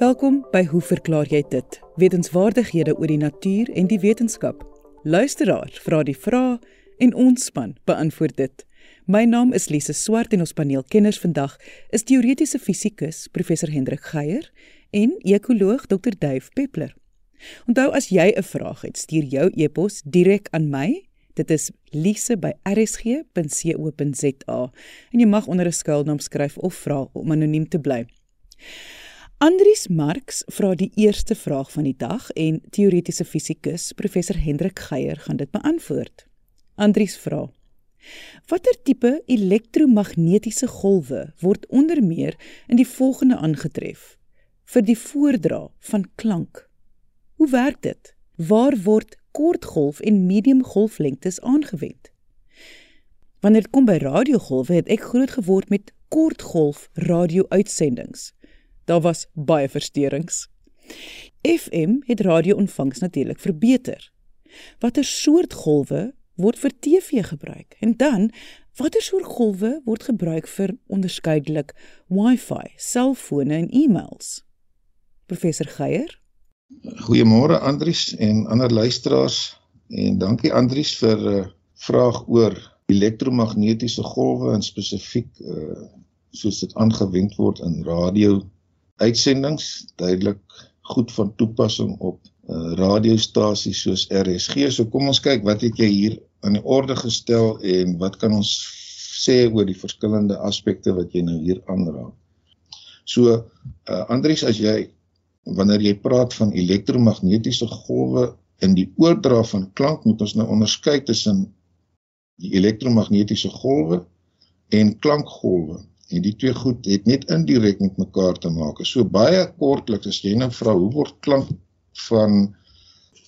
Welkom by Hoe verklaar jy dit? Wetenskapwaardighede oor die natuur en die wetenskap. Luisteraar vra die vrae en ons span beantwoord dit. My naam is Lise Swart en ons paneelkenners vandag is teoretiese fisikus professor Hendrik Geier en ekoloog Dr. Duif Peppler. Onthou as jy 'n vraag het, stuur jou e-pos direk aan my. Dit is lise@rsg.co.za en jy mag onder 'n skuilnaam skryf of vra om anoniem te bly. Andries Marx vra die eerste vraag van die dag en teoretiese fisikus professor Hendrik Geier gaan dit beantwoord. Andries vra: Watter tipe elektromagnetiese golwe word onder meer in die volgende aangetref vir die voordra van klank? Hoe werk dit? Waar word kortgolf en mediumgolflengtes aangewend? Wanneer dit kom by radiogolwe, het ek groot geword met kortgolf radio-uitsendings. Daar was baie versteurings. FM het radio-ontvangs natuurlik verbeter. Watter soort golwe word vir TV gebruik. En dan watter soort golwe word gebruik vir onderskeidelik Wi-Fi, selfone en e-mails? Professor Geier. Goeiemôre Andries en ander luisteraars en dankie Andries vir 'n uh, vraag oor elektromagnetiese golwe en spesifiek uh, soos dit aangewend word in radio uitsendings duidelik goed van toepassing op uh, radiostasies soos RSG. So kom ons kyk wat het jy hier aan die orde gestel en wat kan ons sê oor die verskillende aspekte wat jy nou hier aanraak. So uh, Andries as jy wanneer jy praat van elektromagnetiese golwe in die oordra van klank moet ons nou onderskei tussen die elektromagnetiese golwe en klankgolwe. En die twee goed het net indirek met mekaar te maak. So baie kortliks as jy nou vra hoe word klank van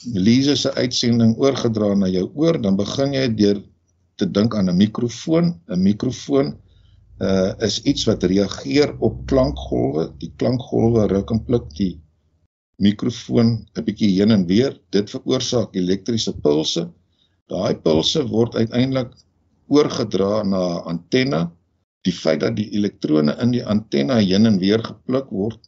Lise se uitsending oorgedra na jou oor, dan begin jy deur te dink aan 'n mikrofoon. 'n Mikrofoon uh is iets wat reageer op klankgolwe. Die klankgolwe ruk en pluk die mikrofoon 'n bietjie heen en weer. Dit veroorsaak elektriese pulse. Daai pulse word uiteindelik oorgedra na 'n antenne. Die feit dat die elektrone in die antenne heen en weer gepluk word,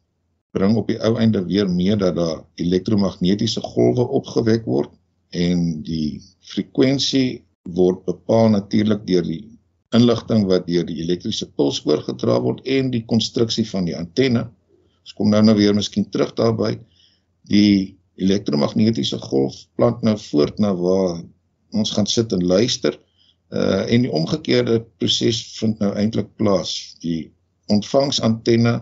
bring op die ou einde weer mee dat daar elektromagnetiese golwe opgewek word en die frekwensie word bepaal natuurlik deur die inligting wat deur die elektriese puls oorgedra word en die konstruksie van die antenne. Ons kom nou nou weer miskien terug daarby. Die elektromagnetiese golf plant nou voort na waar ons gaan sit en luister. Uh en die omgekeerde proses vind nou eintlik plaas. Die ontvangsantenne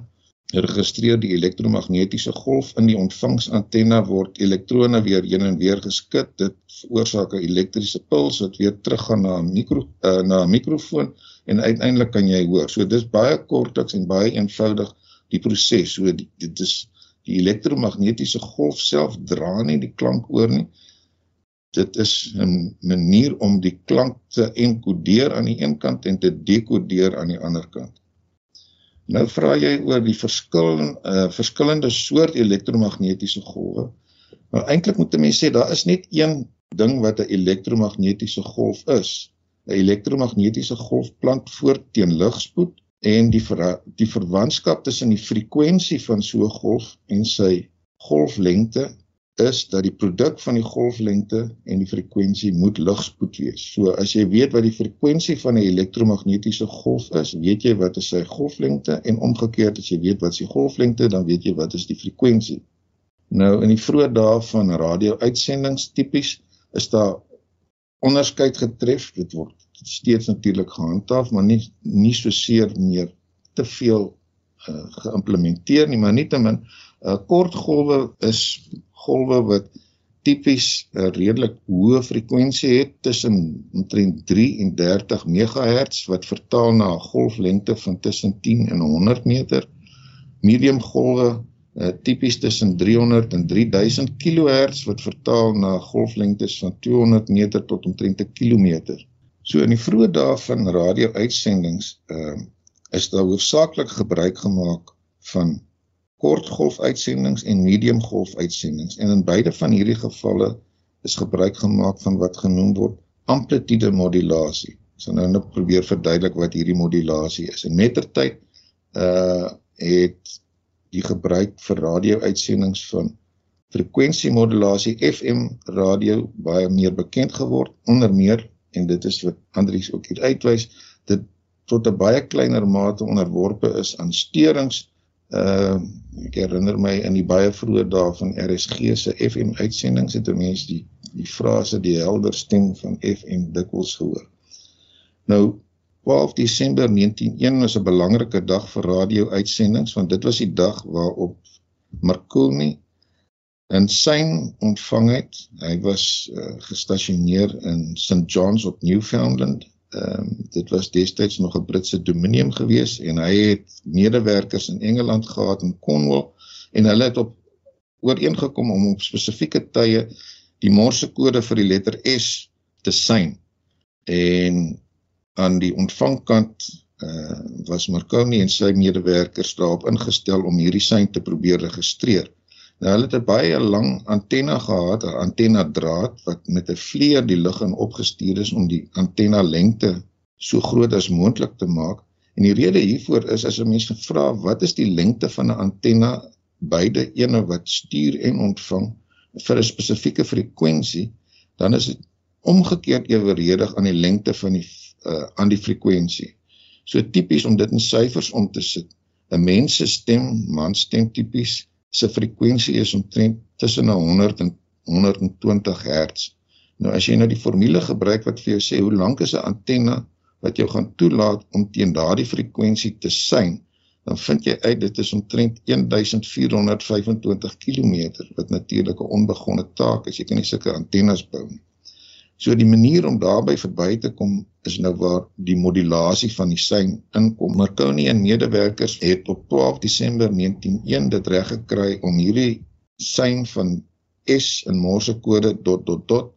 registreer die elektromagnetiese golf in die ontvangsantenne word elektrone weer heen en weer geskit. Dit veroorsaak 'n elektriese puls wat weer teruggaan na 'n mikro uh, na 'n mikrofoon en uiteindelik kan jy hoor. So dis baie kortliks en baie eenvoudig die proses. So die, dit is die elektromagnetiese golf self dra nie die klank oor nie dit is 'n manier om die klank te enkodeer aan die een kant en te dekodeer aan die ander kant Nou vra jy oor die verskil uh verskillende soort elektromagnetiese golwe. Nou eintlik moet 'n mens sê daar is net een ding wat 'n elektromagnetiese golf is. 'n Elektromagnetiese golf plant voort teen ligspoed en die ver, die verwantskap tussen die frekwensie van so 'n golf en sy golflengte is dat die produk van die golflengte en die frekwensie moet ligspoed wees. So as jy weet wat die frekwensie van 'n elektromagnetiese golf is, weet jy wat is sy golflengte en omgekeerd as jy weet wat sy golflengte, dan weet jy wat is die frekwensie. Nou in die vroeë dae van radio-uitsendings tipies is daar onderskeid getref. Dit word steeds natuurlik gehandhaaf, maar nie nie so seer meer te veel uh, geïmplementeer nie, maar nietemin 'n uh, kortgolwe is golwe wat tipies 'n redelik hoë frekwensie het tussen omtrent 3 en 30 MHz wat vertaal na 'n golflengte van tussen 10 en 100 meter. Medium golwe uh, tipies tussen 300 en 3000 kHz wat vertaal na golflengtes van 200 meter tot omtrent 'n kilometer. So in die vroeë dae van radio-uitsendings uh, is daar hoofsaaklik gebruik gemaak van kortgolfuitsendings en mediumgolfuitsendings en in beide van hierdie gevalle is gebruik gemaak van wat genoem word amplitude modulasie. Ek sal nou net probeer verduidelik wat hierdie modulasie is. En mettertyd uh het die gebruik vir radio-uitsendings van frekwensiemodulasie FM radio baie meer bekend geword onder meer en dit is wat Andries ook hier uitwys dit tot 'n baie kleiner mate onderworpe is aan steurings uh ek herinner my in die baie vroeë dae van RSG se FM uitsendings het mense die die frase die helder stem van FM dikwels gehoor. Nou 12 Desember 1901 was 'n belangrike dag vir radio uitsendings want dit was die dag waarop Marconi in syn ontvang het. Hy was uh, gestasioneer in St John's op Newfoundland. Ehm um, dit was destyds nog 'n Britse dominium gewees en hy het medewerkers in Engeland gehad in Cornwall en hulle het op ooreengekom om op spesifieke tye die morsekode vir die letter S te syn. En aan die ontvangkant uh, was Marconi en sy medewerkers daarop ingestel om hierdie sein te probeer registreer. Nou hulle het 'n baie lang antenna gehad, 'n antenna draad wat met 'n vleuer die lug in opgestuur is om die antenna lengte so groot as moontlik te maak. En die rede hiervoor is as 'n mens gevra wat is die lengte van 'n antenna beide ene wat stuur en ontvang vir 'n spesifieke frekwensie, dan is dit omgekeerd eweredig aan die lengte van die uh, aan die frekwensie. So tipies om dit in syfers om te sit. 'n Mens se stem, man stem tipies se frekwensie is omtrent tussen 100 en 120 Hz. Nou as jy nou die formule gebruik wat vir jou sê hoe lank is 'n antenna wat jou gaan toelaat om teen daardie frekwensie te sein, dan vind jy uit dit is omtrent 1425 km wat natuurlik 'n onbegonne taak is. Jy kan nie sulke antennes bou nie. So die manier om daarby verby te kom is nou waar die modulasie van die sein inkom. Marconi en medewerkers het op 12 Desember 1901 dit reg gekry om hierdie sein van S in morsekode dot dot dot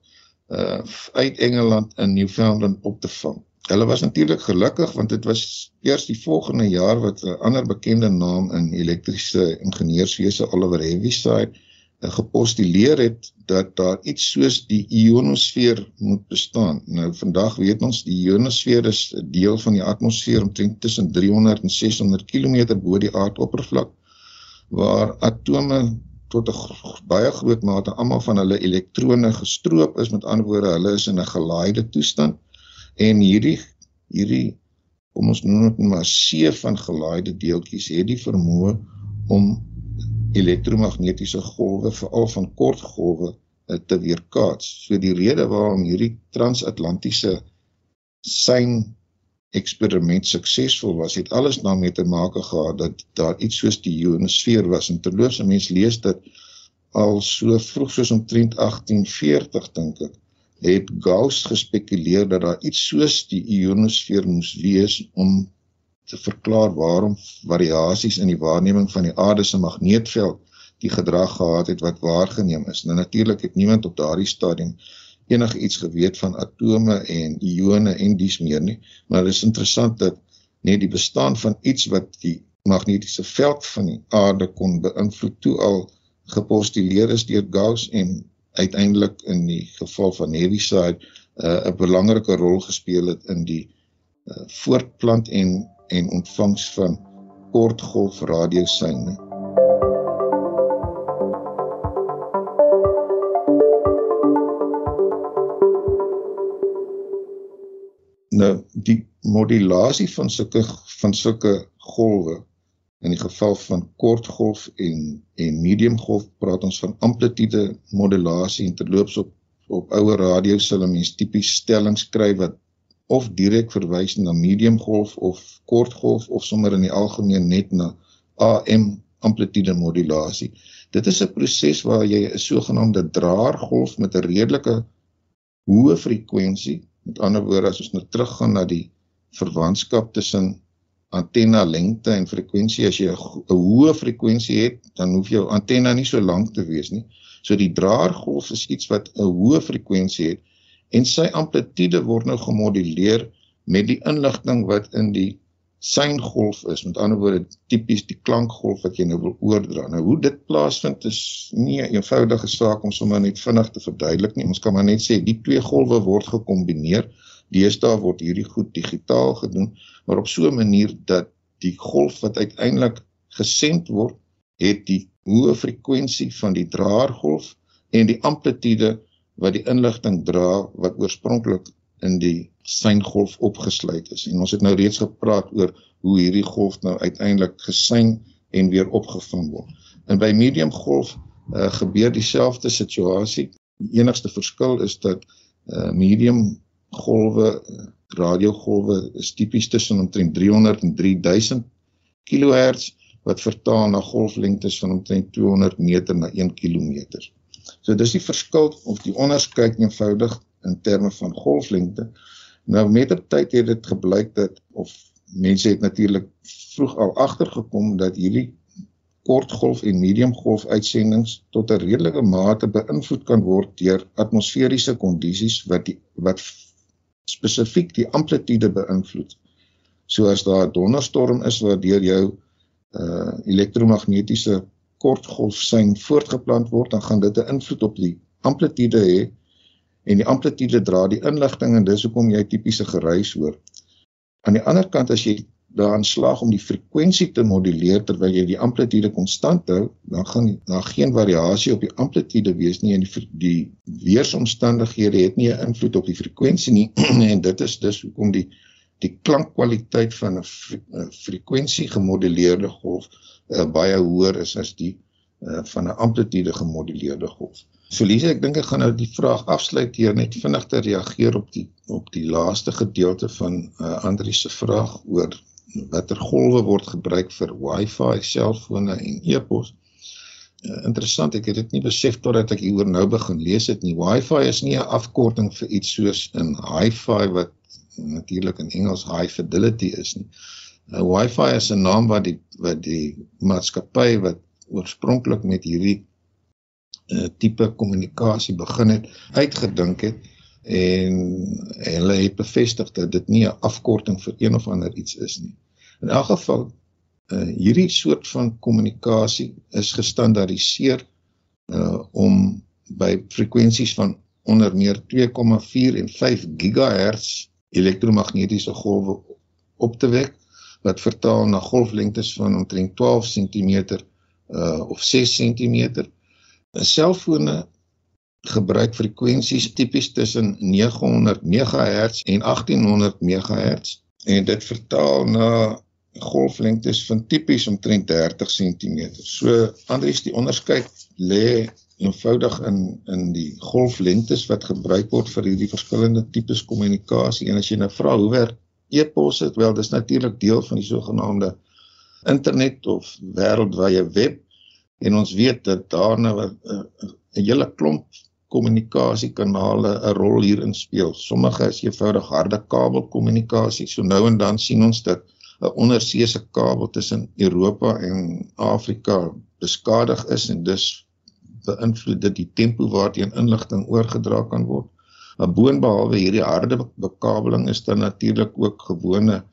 uh uit Engeland in Newfoundland op te vang. Hulle was natuurlik gelukkig want dit was eers die volgende jaar wat 'n ander bekende naam in elektriese ingenieurswese Oliver Heaviside gepostuleer het dat daar iets soos die ionosfeer moet bestaan. Nou vandag weet ons die ionosfeer is 'n deel van die atmosfeer omtrent tussen 300 en 600 km bo die aardoppervlak waar atome tot 'n baie groot mate almal van hulle elektrone gestroop is. Met ander woorde, hulle is in 'n gelaaide toestand en hierdie hierdie kom ons noem dit maar see van gelaaide deeltjies het die vermoë om elektromagnetiese golwe veral van kort golwe eh, te weerkaats. So die rede waarom hierdie transatlantiese sein eksperiment suksesvol was, het alles daarmee te maak gehad dat daar iets soos die ionosfeer was. En terloops, mense lees dat al so vroeg soos omtrent 1840 dink ek, het Gauss gespekuleer dat daar iets soos die ionosfeer moes wees om te verklaar waarom variasies in die waarneming van die aarde se magneetveld die gedrag gehad het wat waargeneem is. Nou natuurlik het niemand op daardie stadium enige iets geweet van atome en ione en dies meer nie, maar dit is interessant dat net die bestaan van iets wat die magnetiese veld van die aarde kon beïnvloed toe al gepostuleer is deur Gauss en uiteindelik in die geval van Heaviside uh, 'n belangrike rol gespeel het in die uh, voortplant en en ontvangs van kortgolf radioseine. Nou die modulasie van sulke van sulke golwe in die geval van kortgolf en en mediumgolf praat ons van amplitude modulasie en terloops op op ouer radio sal 'n mens tipies stellings skryf wat of direk verwys na mediumgolf of kortgolf of sommer in die algemeen net na AM amplitude modulasie. Dit is 'n proses waar jy 'n sogenaamde draergolf met 'n redelike hoë frekwensie, met ander woorde as ons nou teruggaan na die verwantskap tussen antenna lengte en frekwensie as jy 'n hoë frekwensie het, dan hoef jou antenna nie so lank te wees nie. So die draergolf is iets wat 'n hoë frekwensie het en sy amplitude word nou gemoduleer met die inligting wat in die syngolf is. Met ander woorde, tipies die klankgolf wat jy nou wil oordra. Nou hoe dit plaasvind is nie 'n eenvoudige saak om sommer net vinnig te verduidelik nie. Ons kan maar net sê die twee golwe word gekombineer. Deesdae word hierdie goed digitaal gedoen, maar op so 'n manier dat die golf wat uiteindelik gesend word het die hoë frekwensie van die draergolf en die amplitude wat die inligting dra wat oorspronklik in die syngolf opgesluit is. En ons het nou reeds gepraat oor hoe hierdie golf nou uiteindelik gesyn en weer opgevang word. En by medium golf uh, gebeur dieselfde situasie. Die enigste verskil is dat uh, medium golwe uh, radiogolwe is tipies tussen omtrent 300 en 3000 kHz wat vertaal na golflengtes van omtrent 200 meter na 1 km. So dis die verskil of die onderskeid eenvoudig in terme van golflengte. Nou met die tyd het dit gebleik dat of mense het natuurlik vroeg al agtergekom dat hierdie kortgolf en mediumgolf uitsendings tot 'n redelike mate beïnvloed kan word deur atmosferiese kondisies wat die, wat spesifiek die amplitude beïnvloed. So as daar 'n donderstorm is wat deur jou uh elektromagnetiese kortgolfsein voortgeplant word, dan gaan dit 'n invloed op die amplitude hê en die amplitude dra die inligting en dis hoekom jy tipiese geruis hoor. Aan die ander kant as jy daaraan slaag om die frekwensie te moduleer terwyl jy die amplitude konstant hou, dan gaan daar geen variasie op die amplitude wees nie en die die weeromstandighede het nie 'n invloed op die frekwensie nie en dit is dus hoekom die die klankkwaliteit van 'n frekwensie gemoduleerde golf uh, baie hoër is as die uh, van 'n amplitude gemoduleerde golf. So Lise, ek dink ek gaan nou die vraag afsluit hier net vinnig te reageer op die op die laaste gedeelte van uh, Andri se vraag oor watter golwe word gebruik vir Wi-Fi, selfone en e-pos. Uh, interessant, ek het dit nie besef totdat ek hieroor nou begin lees het nie. Wi-Fi is nie 'n afkorting vir iets soos in Hi-Fi wat natuurlik in Engels high fidelity is nie. Nou Wi-Fi is 'n naam wat die wat die maatskappy wat oorspronklik met hierdie uh, tipe kommunikasie begin het, uitgedink het en hulle het bevestig dat dit nie 'n afkorting vir een of ander iets is nie. In elk geval uh hierdie soort van kommunikasie is gestandaardiseer uh om by frekwensies van onder meer 2,4 en 5 GHz elektromagnetiese golwe op te wek wat vertaal na golflengtes van omtrent 12 cm uh of 6 cm. Selfone gebruik frekwensies tipies tussen 900 MHz en 1800 MHz en dit vertaal na golflengtes van tipies omtrent 30 cm. So Andries die onderskeid lê eenvoudig in in die golflengtes wat gebruik word vir hierdie verskillende tipes kommunikasie. En as jy nou vra hoe werk e-pos dit wel, dis natuurlik deel van die sogenaamde internet of wêreldwye web en ons weet dat daar nou 'n hele klomp kommunikasiekanale 'n rol hierin speel. Sommige is eenvoudig harde kabelkommunikasie. So nou en dan sien ons dat 'n onderseese kabel tussen Europa en Afrika beskadig is en dus beïnvloed dit die tempo waarteen inligting oorgedra kan word. 'n Boonbehalwe hierdie harde bekabeling is daar natuurlik ook gewone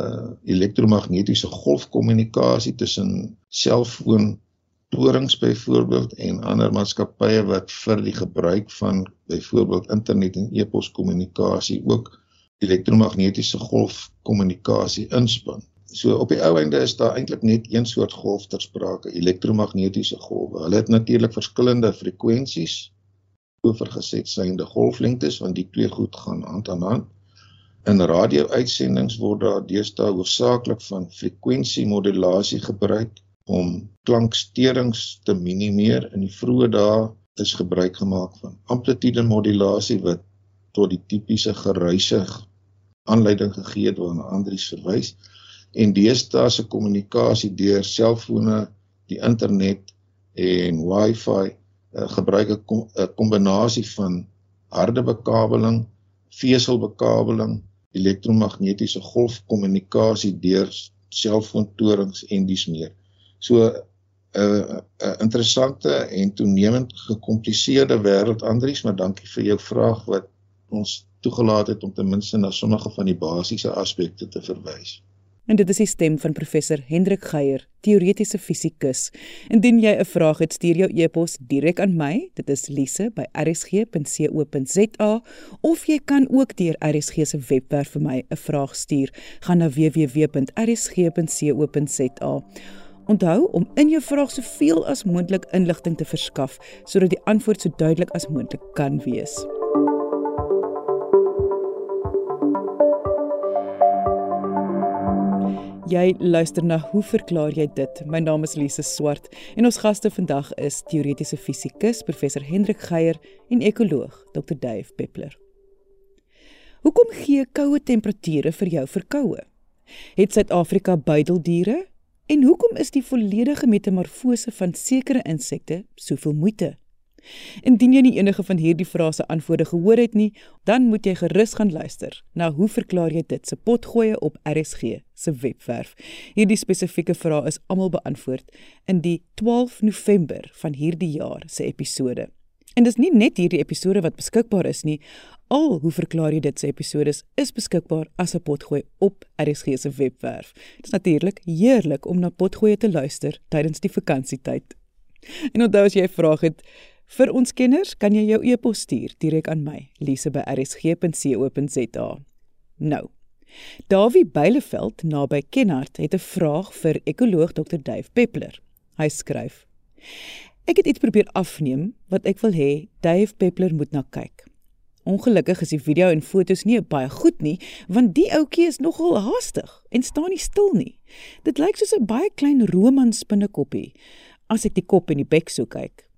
uh elektromagnetiese golfkommunikasie tussen selfoon torings byvoorbeeld en ander maatskappye wat vir die gebruik van byvoorbeeld internet en e-pos kommunikasie ook elektromagnetiese golfkommunikasie inspan. So op die ou einde is daar eintlik net een soort golf ter sprake, elektromagnetiese golwe. Hulle het natuurlik verskillende frekwensies oorgeset synde golflengtes want die twee goed gaan hand aan hand. In radio-uitsendings word daar deesdae hoofsaaklik van frekwensiemodulasie gebruik om klanksterings te minimeer. In die vroeë dae is gebruik gemaak van amplitude modulasie wat tot die tipiese geruise aanleiding gegee het waarna Andries verwys en deesdae se kommunikasie deur selfone, die internet en Wi-Fi uh, gebruik 'n kom, kombinasie van harde bekabeling, veselbekabeling, elektromagnetiese golfkommunikasie deur selfoontorings en dies meer. So 'n uh, 'n uh, interessante en toenemend gekompliseerde wêreld Andries, maar dankie vir jou vraag wat ons toegelaat het om ten minste na sommige van die basiese aspekte te verwys. En dit is die stem van professor Hendrik Geier, teoretiese fisikus. Indien jy 'n vraag het, stuur jou e-pos direk aan my. Dit is lise@rsg.co.za of jy kan ook deur RSG se webwerf vir my 'n vraag stuur. Gaan na www.rsg.co.za. Onthou om in jou vraag soveel as moontlik inligting te verskaf sodat die antwoord so duidelik as moontlik kan wees. Jy luister na Hoe verklaar jy dit? My naam is Lise Swart en ons gaste vandag is teoretiese fisikus professor Hendrik Geier en ekoloog Dr. Dave Peppler. Hoekom gee koue temperature vir jou verkoue? Het Suid-Afrika buideldiere? En hoekom is die volledige metamorfose van sekere insekte soveel moeite? Indien jy nie enige van hierdie vrae se antwoorde gehoor het nie, dan moet jy gerus gaan luister na hoe verklaar jy dit se potgoeie op RSG se webwerf. Hierdie spesifieke vrae is almal beantwoord in die 12 November van hierdie jaar se episode. En dis nie net hierdie episode wat beskikbaar is nie. Al hoe verklaar jy dit se episodes is beskikbaar as 'n potgooi op RSG se webwerf. Dit is natuurlik heerlik om na potgoeie te luister tydens die vakansietyd. En onthou as jy 'n vraag het vir ons kenners, kan jy jou e-pos stuur direk aan my, lise@rsg.co.za. Nou. Davie Beileveld naby Kenhardt het 'n vraag vir ekoloog Dr. Dave Peppler. Hy skryf: Ek het iets probeer afneem wat ek wil hê Dave Peppler moet na kyk. Ongelukkig is die video en fotos nie baie goed nie, want die ouetjie is nogal haastig en staan nie stil nie. Dit lyk soos 'n baie klein roman spinnekoppie as ek die kop en die bek so kyk.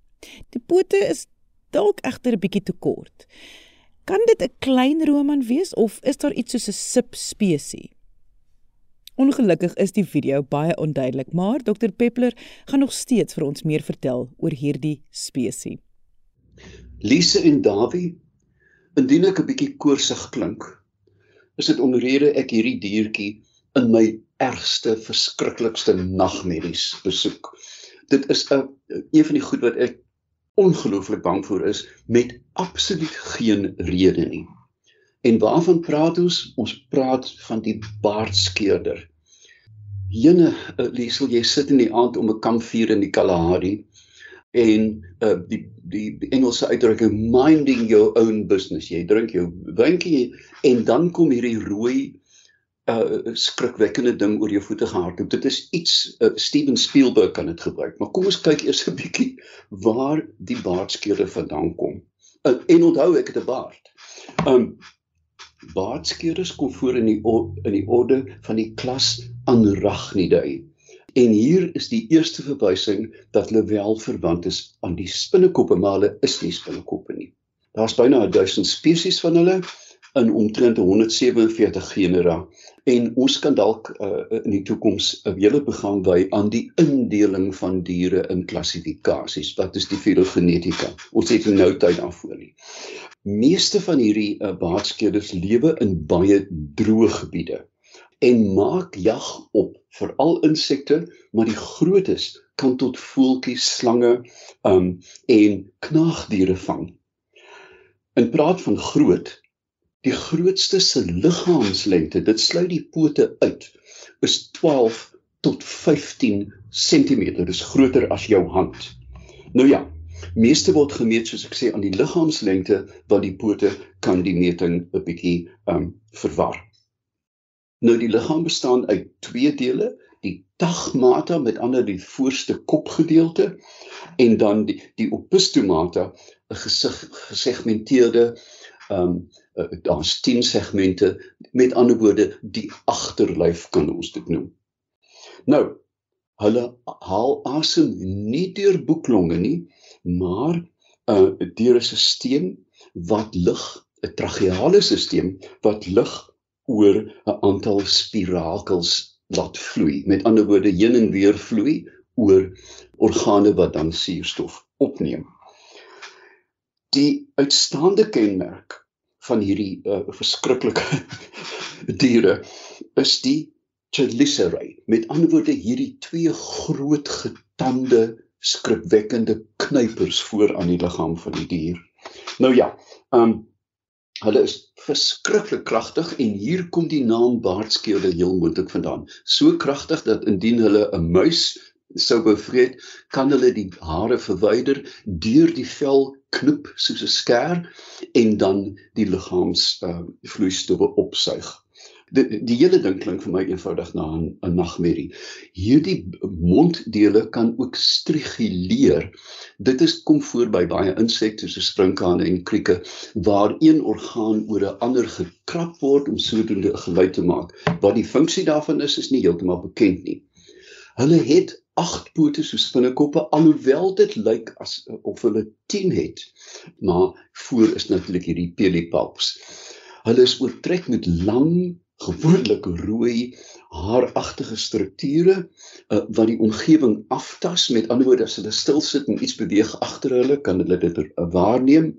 Die pote is dalk egter 'n bietjie te kort. Kan dit 'n klein roman wees of is daar iets soos 'n subspesie? Ongelukkig is die video baie onduidelik, maar Dr Peppler gaan nog steeds vir ons meer vertel oor hierdie spesies. Lise en Dawie, indien ek 'n bietjie koorsig klink, is dit omrede ek hierdie diertjie in my ergste, verskriklikste nagmerries besoek. Dit is 'n een van die goed wat ek ongelooflik bang vir is met absoluut geen rede nie. En waarvan praat ons? Ons praat van die baardskeerder. Jene, uh, Liesel, jy sit in die aand om 'n kampvuur in die Kalahari en uh, die die die Engelse uitdrukking minding your own business. Jy drink jou wyntjie en dan kom hierdie rooi uh skrikwekkende ding oor jou voete gehardloop. Dit is iets uh, Steven Spielberg kan dit gebruik. Maar kom ons kyk eers 'n bietjie waar die baardskeerder vandaan kom. Uh, en onthou ek het 'n baard. Um Baardskeerders kom voor in die in die orde van die klas Anrachnidae. En hier is die eerste verwysing dat hulle wel verwant is aan die spinnekoppe, maar hulle is nie spinnekoppe nie. Daar's byna 1000 spesies van hulle in omtrent 147 genera en ons kan dalk uh, in die toekoms 'n hele program wy aan die indeling van diere in klassifikasies. Wat is die filogenetika? Ons het nou tyd daarvoor nie. Meeste van hierdie uh, baadskeders lewe in baie droë gebiede en maak jag op veral insekte, maar die grootes kan tot voeltjies, slange um en knaagdiere vang. In praat van groot Die grootste se liggaamslengte, dit sluit die pote uit, is 12 tot 15 cm. Dis groter as jou hand. Nou ja, meeste word gemeet soos ek sê aan die liggaamslengte, want die pote kan die meting 'n bietjie um verwar. Nou die liggaam bestaan uit twee dele, die tagmata met ander die voorste kopgedeelte en dan die die opistomata, 'n gesig gesegmenteerde um uh, daar's 10 segmente met ander woorde die agterlyf kan ons dit noem. Nou hulle haal asem nie deur boeklonge nie, maar uh, deur 'n stelsel wat lug, 'n tracheale stelsel wat lug oor 'n aantal spirakels laat vloei. Met ander woorde heen en weer vloei oor organe wat dan suurstof opneem. Die uitstaande kenmerk van hierdie uh, verskriklike diere is die chelicerae. Met ander woorde hierdie twee groot getande skrikwekkende knypers voor aan die liggaam van die dier. Nou ja, um hulle is verskriklik kragtig en hier kom die naam baardskeerde heel moontlik vandaan. So kragtig dat indien hulle 'n muis sou bevreet, kan hulle die hare verwyder deur die vel knip soos 'n skêr en dan die liggaams uh, vloeistowwe opsuig. die, die hele ding klink vir my eenvoudig na 'n 'n nagmerrie. Hierdie monddele kan ook striguleer. Dit is kom voor by baie insekte soos sprinkane en krieke waar een orgaan oor 'n ander gekrap word om sodoende 'n geluid te maak. Wat die funksie daarvan is, is nie heeltemal bekend nie. Hulle het agt pote soos spinnekoppe alhoewel dit lyk as of hulle 10 het. Maar voor is natuurlik hierdie pelipalps. Hulle is oortrek met lang gewoonlik rooi haaragtige strukture uh, wat die omgewing aftas met ander woorde as hulle stil sit en iets beweeg agter hulle kan hulle dit uh, waarneem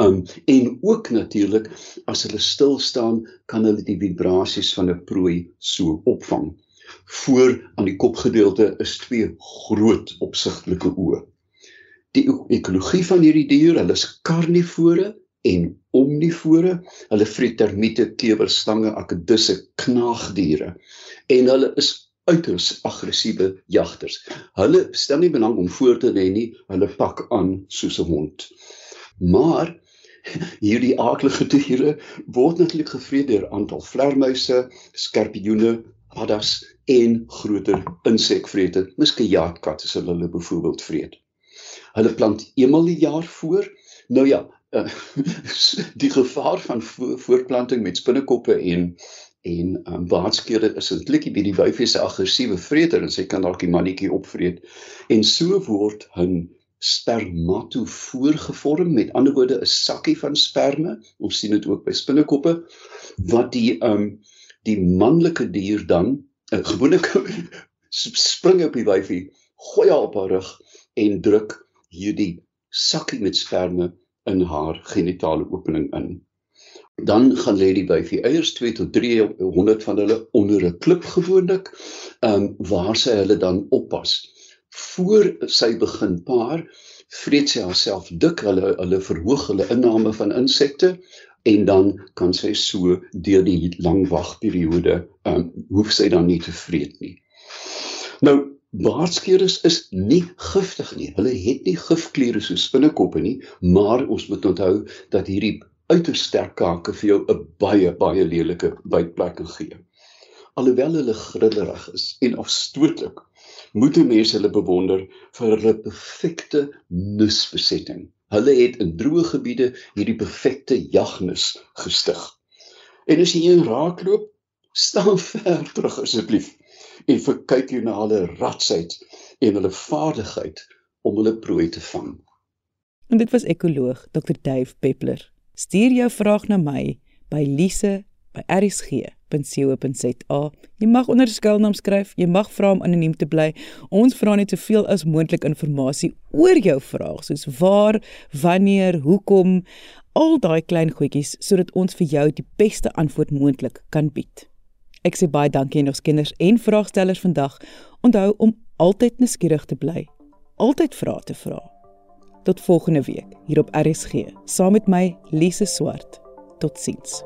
um, en ook natuurlik as hulle stil staan kan hulle die vibrasies van 'n prooi so opvang voor aan die kopgedeelte is twee groot opsigtelike oë die ekologie van hierdie dier hulle is karnivore en omnivore. Hulle vreet termiete, klewers, slange, akedisse, knaagdiere en hulle is uiters aggressiewe jagters. Hulle stel nie belang om voor te lê nie, hulle pak aan soos 'n hond. Maar hierdie aardige diere word natuurlik gevreet deur aantal vlermuise, skorpioene, paddas en groter insekvrete, muskiaatkatte as hulle hulle byvoorbeeld vreet. Hulle plant eenmal die jaar voor. Nou ja, uh, die gevaar van vo voortplanting met spinnekoppe en en um, baardskere is 'n klikkie by die wyfie se aggressiewe vreter en sy kan dalk die mannetjie opvreet en so word 'n spermatofoor gevorm met ander woorde 'n sakkie van sperme ons sien dit ook by spinnekoppe wat die um die manlike dier dan uh, gewoonlik spring op die wyfie gooi haar op haar rug en druk hierdie sakkie met sperme in haar genitale opening in. Dan gaan lê die wyfie eiers 2 tot 300 van hulle onder 'n klip gewoonlik, ehm um, waar sy hulle dan oppas. Voor sy begin paar, vreet sy haarself dik, hulle hulle verhoog hulle inname van insekte en dan kan sy so deur die lang wagperiode ehm um, hoef sy dan nie te vreet nie. Nou Baardskeres is nie giftig nie. Hulle het nie gifkleure soos spinnekoppe nie, maar ons moet onthou dat hierdie uiters sterk kake vir jou 'n baie baie lelike bytplek gee. Alhoewel hulle grillerig is en afstootlik, moet mense hulle bewonder vir hulle perfekte nusbesetting. Hulle het in droë gebiede hierdie perfekte jagnis gestig. En as jy een raakloop, staan ver terug asseblief en kyk jy na hulle ratsheid en hulle vaardigheid om hulle prooi te vang. En dit was ekoloog Dr. Dave Peppler. Stuur jou vraag na my by lise@rsg.co.za. Jy mag onder skuilnaam skryf, jy mag vra om anoniem te bly. Ons vra net soveel as moontlik inligting oor jou vraag, soos waar, wanneer, hoekom, al daai klein goedjies sodat ons vir jou die beste antwoord moontlik kan bied. Ek sê baie dankie aan ons kinders en vraagstellers vandag. Onthou om altyd nuuskierig te bly. Altyd vra te vra. Tot volgende week hier op RSG saam met my Lise Swart. Totsiens.